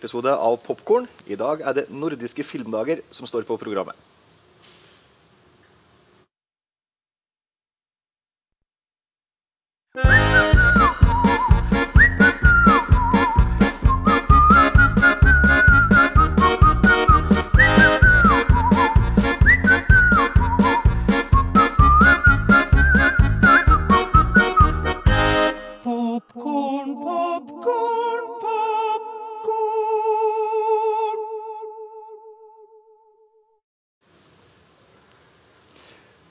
episode av Popkorn. I dag er det nordiske filmdager som står på programmet.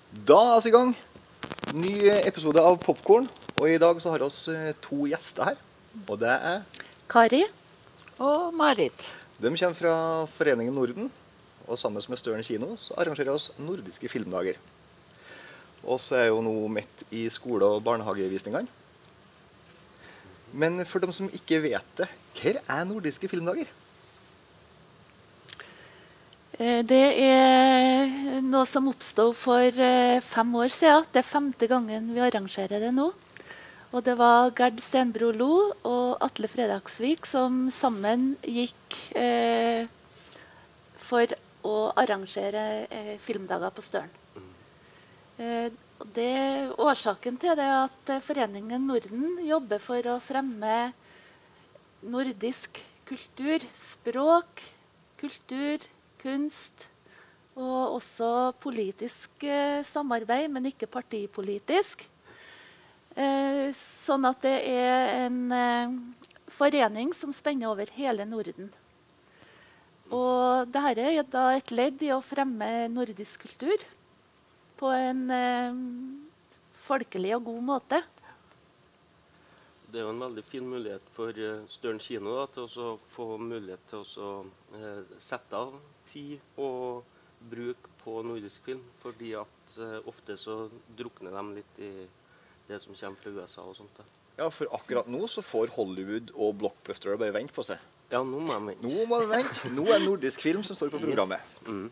Da er vi i gang. Ny episode av Popkorn. Og i dag så har vi oss eh, to gjester her. Og det er Kari. Og Marit. De kommer fra Foreningen Norden. Og sammen med Støren kino så arrangerer vi oss nordiske filmdager. Og så er jo nå midt i skole- og barnehagevisningene. Men for dem som ikke vet det, hva er nordiske filmdager? Eh, Det er noe som oppstod for eh, fem år siden. Det er femte gangen vi arrangerer det nå. Og det var Gerd Stenbro Lo og Atle Fredagsvik som sammen gikk eh, for å arrangere eh, filmdager på Støren. Eh, det, årsaken til det er at eh, Foreningen Norden jobber for å fremme nordisk kultur, språk, kultur, kunst og også politisk eh, samarbeid, men ikke partipolitisk. Eh, sånn at det er en eh, forening som spenner over hele Norden. Og dette er da et ledd i å fremme nordisk kultur på en folkelig og god måte. Det er jo en veldig fin mulighet for eh, Støren kino da, til å få mulighet til å eh, sette av tid og bruk på nordisk film. Fordi at eh, ofte så drukner de litt i det som kommer fra USA og sånt. Da. Ja, for akkurat nå så får Hollywood og blockbuster bare vente på seg. Ja, nå må de vente. Nå må de vente. Nå er nordisk film som står på programmet. Yes. Mm.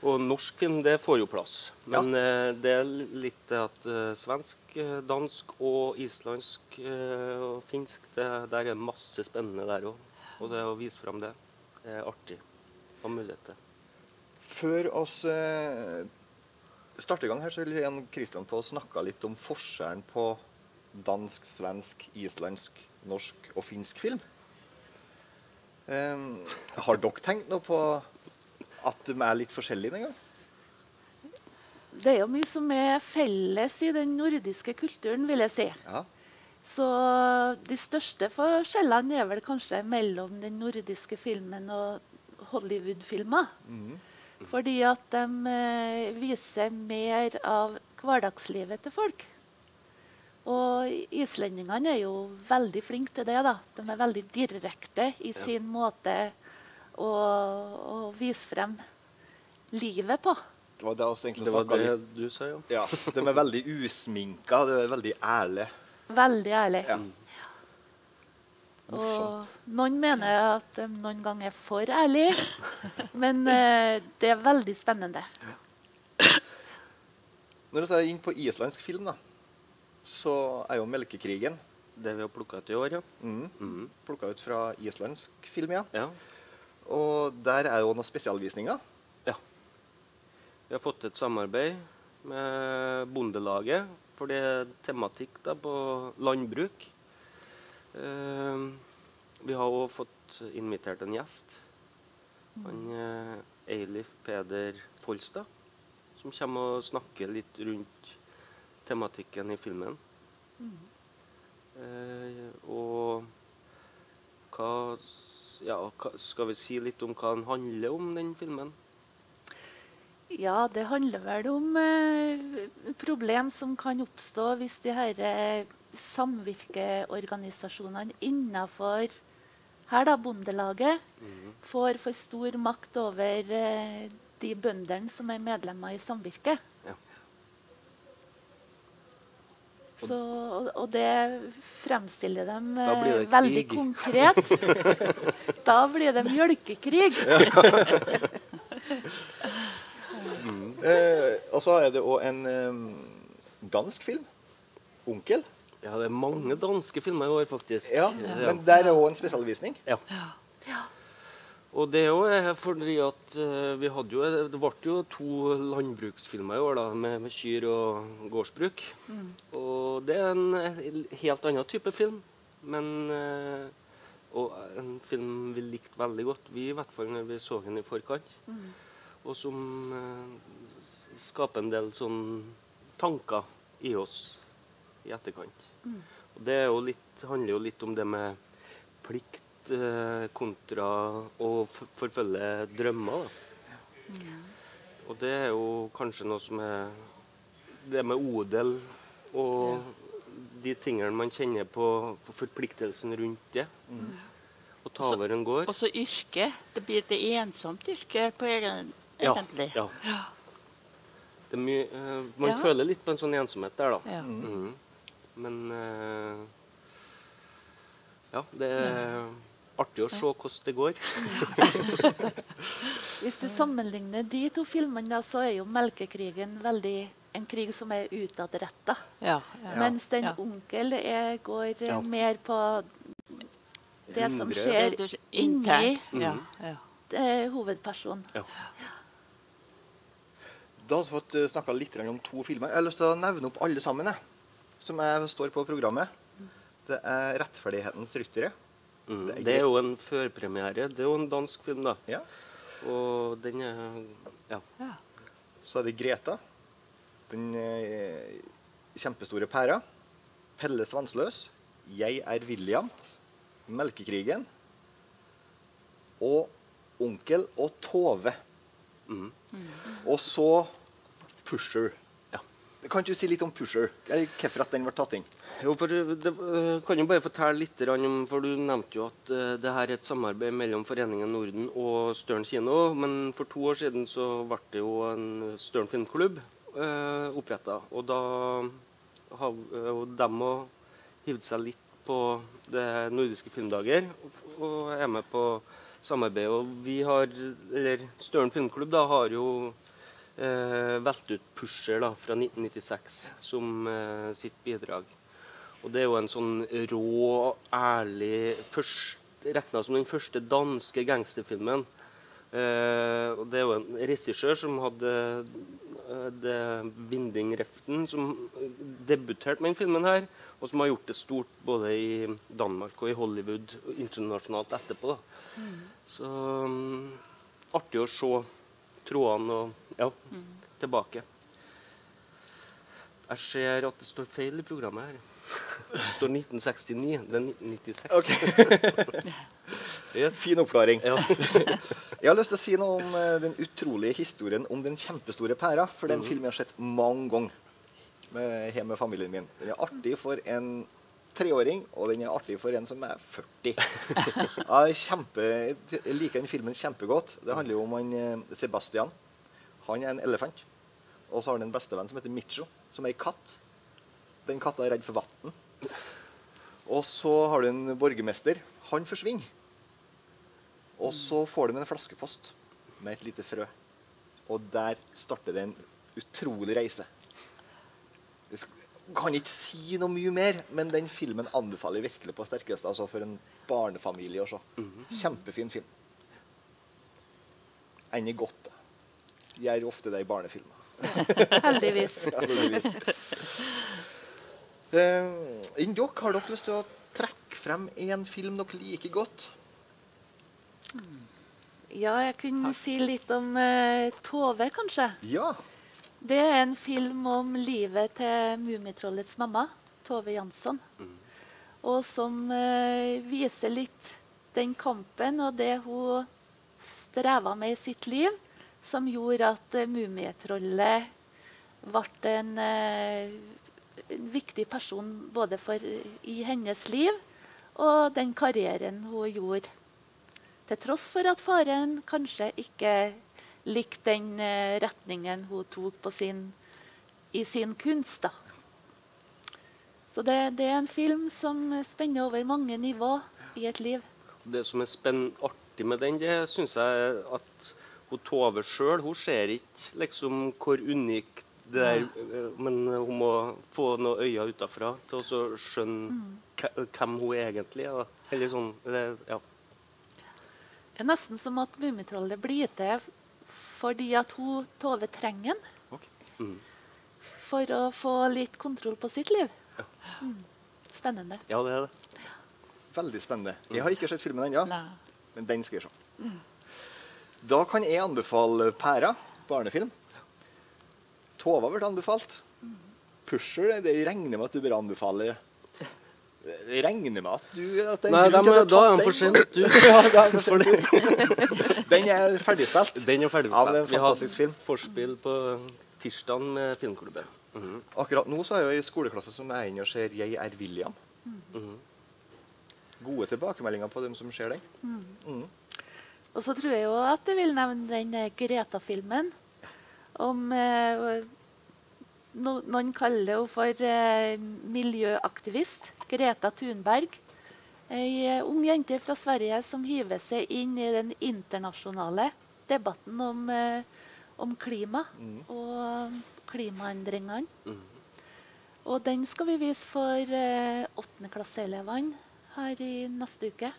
Og norsk film, det får jo plass. Men eh, det er litt det at eh, svensk, eh, dansk og islandsk og finsk, det, der er masse spennende der òg. Og det å vise fram det er artig. Og mulighet til. Før oss eh, starter i gang her, så vil Jan Kristian på å snakke litt om forskjellen på dansk, svensk, islandsk, norsk og finsk film. Eh, har dere tenkt noe på at de er litt forskjellige den gang? Det er jo mye som er felles i den nordiske kulturen, vil jeg si. Ja. Så de største forskjellene er vel kanskje mellom den nordiske filmen og Hollywood-filmer. Fordi at de eh, viser mer av hverdagslivet til folk. Og islendingene er jo veldig flinke til det. da. De er veldig direkte i sin måte å, å vise frem livet på. Det var det Det var det du sa, jo. Ja, De er veldig usminka, de er veldig ærlige. Veldig ærlig. Ja. Og noen mener at de noen ganger er for ærlige, men uh, det er veldig spennende. Når vi er inne på islandsk film, da, så er jo 'Melkekrigen' Det vi har plukka ut i år, ja. mm, mm. plukka ut fra islandsk film. ja. ja. Og der er jo noen spesialvisninger. Ja. Vi har fått et samarbeid med Bondelaget, for det er tematikk da på landbruk. Eh, vi har òg fått invitert en gjest. Han eh, Eilif Peder Folstad, som kommer og snakker litt rundt tematikken i filmen. Eh, og hva, ja, Skal vi si litt om hva den handler om, den filmen? Ja, det handler vel om eh, problem som kan oppstå hvis de eh, samvirkeorganisasjonene innafor her da, Bondelaget får for stor makt over eh, de bøndene som er medlemmer i samvirket. Ja. Så, og, det fremstiller dem blir eh, det veldig krig. konkret. da blir det mjølkekrig. Eh, og så er det òg en eh, dansk film. 'Onkel'. Ja, det er mange danske filmer i år, faktisk. Ja, Men der er òg en spesialvisning. Ja. Og det òg er fordi at eh, vi hadde jo Det ble jo to landbruksfilmer i år da, med, med kyr og gårdsbruk. Og det er en eh, helt annen type film. Men eh, Og en film vi likte veldig godt, vi i hvert fall når vi så den i forkant. Og som eh, skaper en del sånn tanker i oss i etterkant. Og det jo litt, handler jo litt om det med plikt eh, kontra å forfølge drømmer. Da. Og det er jo kanskje noe som er Det med odel og de tingene man kjenner på, på forpliktelsen rundt det. Å ta Så- over en gård. Også yrke. Det blir et ensomt yrke på egen, Ja, egentlig. ja. Det er mye, eh, man Ja. føler litt på en sånn ensomhet der, da. Ja. Mm. Men uh, Ja, det er artig å se hvordan det går. Hvis du sammenligner de to filmene, så er jo 'Melkekrigen' veldig en krig som er utadretta. Ja, ja. Mens den Ja. 'Onkel' er, går eh, Ja. mer på det som skjer inni internt. Ja, ja. eh, hovedpersonen. Ja. Da har vi fått snakka litt om to filmer. Jeg har lyst til å nevne opp alle sammen, jeg, som jeg står på programmet. Det er 'Rettferdighetens ryttere'. Mhm. Det er Det er jo en førpremiere. Det er jo en dansk film, da. Ja. Og den er Ja. ja. Så er det Greta. Den eh, kjempestore pæra. Pelle Svansløs. Jeg er William. Melkekrigen. Og Onkel og Tove. Mhm. Og så Pusher. Ja. Kan ikke du si litt om Pusher? Hvorfor at den ble tatt inn? Jo, for det, øh, kan jo bare fortelle litt om For du nevnte jo at øh, det her er et samarbeid mellom Foreningen Norden og Støren kino. Men for to år siden så ble det jo en Støren filmklubb øh, oppretta. Og da har dem òg hivd seg litt på det nordiske filmdager og- og er med på samarbeidet. Og vi har, eller Støren filmklubb da, har jo eh, valgt ut Pusher da, fra 1996 som eh, sitt bidrag. Og det er jo en sånn rå, ærlig først, Regna som den første danske gangsterfilmen. Eh, og det er jo en regissør som hadde eh, det Vinding Reften, som debuterte med den filmen her, og som har gjort det stort både i Danmark og i Hollywood og internasjonalt etterpå. da. Så um, artig å se trådene og ja, tilbake. Jeg ser at det står feil i programmet her. Det står 1969. Det er 1996. yes. Fin oppklaring. Ja. Jeg har lyst til å si noe om eh, den utrolige historien om den kjempestore pæra. For den filmen jeg har sett mange ganger med, hjemme med familien min. Den er artig for en treåring, og den er artig for en som er 40. Jeg, kjempe, jeg liker den filmen kjempegodt. Det handler jo om han eh, Sebastian. Han er en elefant. Og så har han en bestevenn som heter Micho, som er ei katt. Den katta er redd for vann. Og så har du en borgermester. Han forsvinner. Og så får de en flaskepost med et lite frø. Og der starter det en utrolig reise. Jeg kan ikke si noe mye mer, men den filmen anbefaler jeg virkelig på sterkeste. Altså for en barnefamilie å se. Kjempefin film. Ender godt. Gjør ofte det i barnefilmer. Heldigvis. Heldigvis. Eh, Enn dere, har dere lyst til å trekke frem én film dere liker godt? Ja, jeg kunne si litt om uh, Tove, kanskje. Ja. Det er en film om livet til Mummitrollets mamma, Tove Jansson. Og som uh, viser litt den kampen og det hun streva med i sitt liv, som gjorde at uh, Mummitrollet ble en, uh, viktig person både for, i hennes liv og den karrieren hun gjorde. Til tross for at faren kanskje ikke likte den eh, retningen hun tok sin, i sin kunst. da. Så det, det er en film som spenner over mange nivå i et liv. Det som er artig med den, det syns jeg at hun Tove sjøl ser ikke liksom hvor unik det er, eh, men hun må få noen øyne utafra til å skjønne hvem hun egentlig er. Eller sånn, det, ja. Det er nesten som at Mummitrollet blir til fordi at hun Tove trenger den. Okay. Mm. For å få litt kontroll på sitt liv. Mm. Spennende. Ja, det er det. Veldig spennende. Jeg har ikke sett filmen ennå, men den skal jeg se. Da kan jeg anbefale Pæra, barnefilm. Tova har blitt anbefalt. Pusher, det regner med at du bør anbefale Det regner med at du at det er Nei, dem- du da er han for sent ute. ja, det er for sent. Den er ferdigspilt. Den er ferdigspilt. Ja, det er en Vi har fantastisk film. forspill på tirsdag med filmklubben. Mhm. Akkurat nå så er jeg i skoleklasse som er inne og ser 'Jeg er William'. Mhm. Gode tilbakemeldinger på dem som ser den. Mm. Og så tror jeg jo at jeg vil nevne den eh, Greta-filmen om eh, no, Noen kaller henne for eh, miljøaktivist. Greta Thunberg. Ei eh, ung jente fra Sverige som hiver seg inn i den internasjonale debatten om, om klima og klimaendringene. Mm. Og den skal vi vise for åttendeklasseelevene her i neste uke.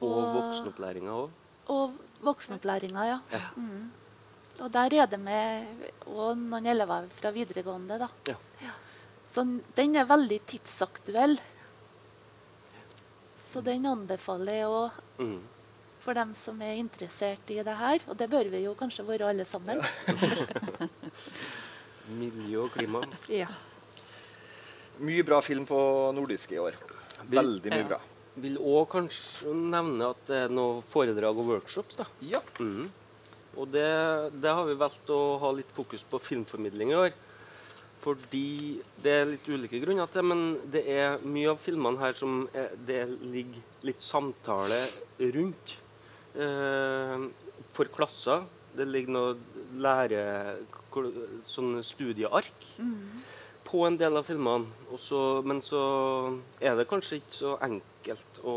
Og voksenopplæringa òg. Og voksenopplæringa, ja. Ja. Mm. Og der er det med og noen elever fra videregående. da. Ja. Så den er veldig tidsaktuell. Så den anbefaler jeg òg mm. for dem som er interessert i det her. Og det bør vi jo kanskje være alle sammen. Miljø og klima. Ja. Mye bra film på nordisk i år. Veldig mye bra. bra. Vil òg kanskje nevne at det er noen foredrag og workshops. da. Ja. Mhm. Og det, det har vi valgt å ha litt fokus på filmformidling i år. Fordi det er litt ulike grunner til men det er mye av filmene her som er, det ligger litt samtale rundt. Eh, for klasser. Det ligger noe lære... Sånne studieark på en del av filmene. Også, men så er det kanskje ikke så enkelt å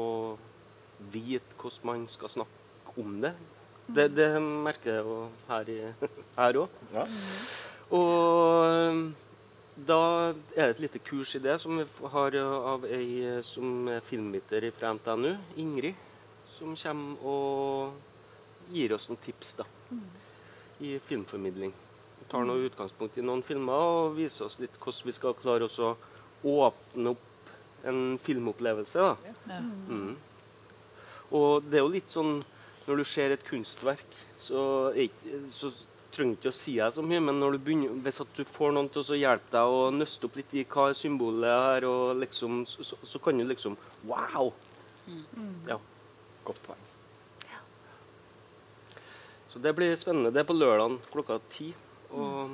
vite hvordan man skal snakke om det. Det, det merker jeg jo her òg. ja. Og da er det et lite kurs i det som vi har av ei som er filmviter fra NTNU, Ingrid, som kommer og gir oss noen tips da, i filmformidling. Hun tar noe utgangspunkt i noen filmer og viser oss litt hvordan vi skal klare oss å åpne opp en filmopplevelse. da. Ja. Mm. Og det er jo litt sånn når du ser et kunstverk, så, så trenger du ikke å si deg så mye, men når du begynner, hvis at du får noen til å hjelpe deg å nøste opp litt i hva er symbolet her, og liksom, så, så, kan du liksom Wow! Ja. Godt poeng. Så det blir spennende. Det er på lørdag klokka ti. Og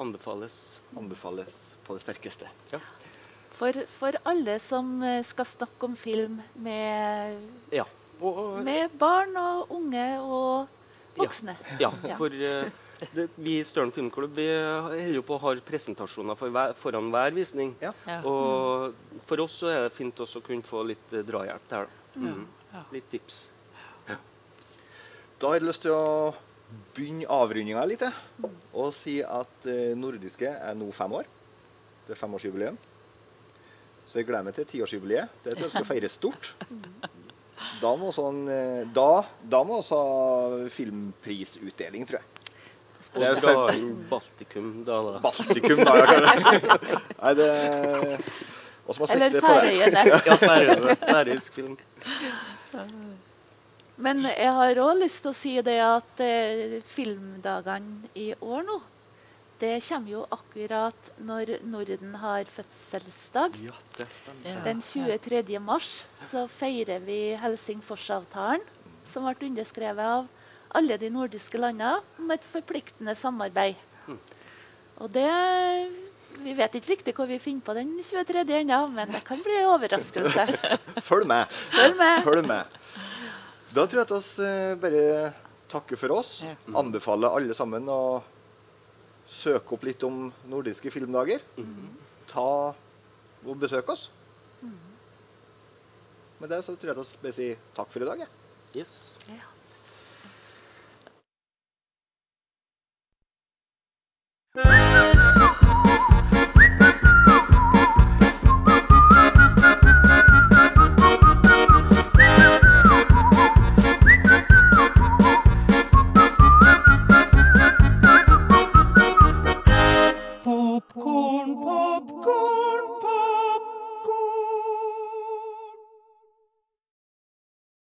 anbefales. Anbefales på det sterkeste. Ja. For, for alle som skal snakke om film med, ja. Og, og, med barn og unge og voksne. Ja, Ja. for uh, det, vi i Støren filmklubb vi holder jo på å ha presentasjoner for hver, foran hver visning. Ja. Og Og for oss så er det fint også å kunne få litt uh, drahjelp der. da. Mhm. Ja. Litt tips. Da har jeg lyst til å begynne avrundinga litt. Og si at uh, nordiske er nå fem år. Det er femårsjubileum. Så jeg gleder meg til tiårsjubileet. Det tror jeg skal feires stort. Da må sånn, eh, da, da må også ha filmprisutdeling, tror jeg. Og Det er dra inn Baltikum da. da. Baltikum, da. ja. Nei, det Eller. Færøyene. Ja, Færøyene. Færøysk film. Men jeg har òg lyst til å si det at eh, filmdagene i år nå, det kommer jo akkurat når Norden har fødselsdag. Ja, det stemmer. Den 23. mars så feirer vi Helsingforsavtalen, som ble underskrevet av alle de nordiske landene om et forpliktende samarbeid. Og det Vi vet ikke riktig hva vi finner på den 23. ennå, men det kan bli en overraskelse. Følg med. Følg med. Følg med. Da tror jeg at vi eh, bare takker for oss. Anbefaler alle sammen å søke opp litt om nordiske filmdager. Ta og besøk oss. Med det så tror jeg at vi bare sier takk for i dag. Ja. Yes. Ja.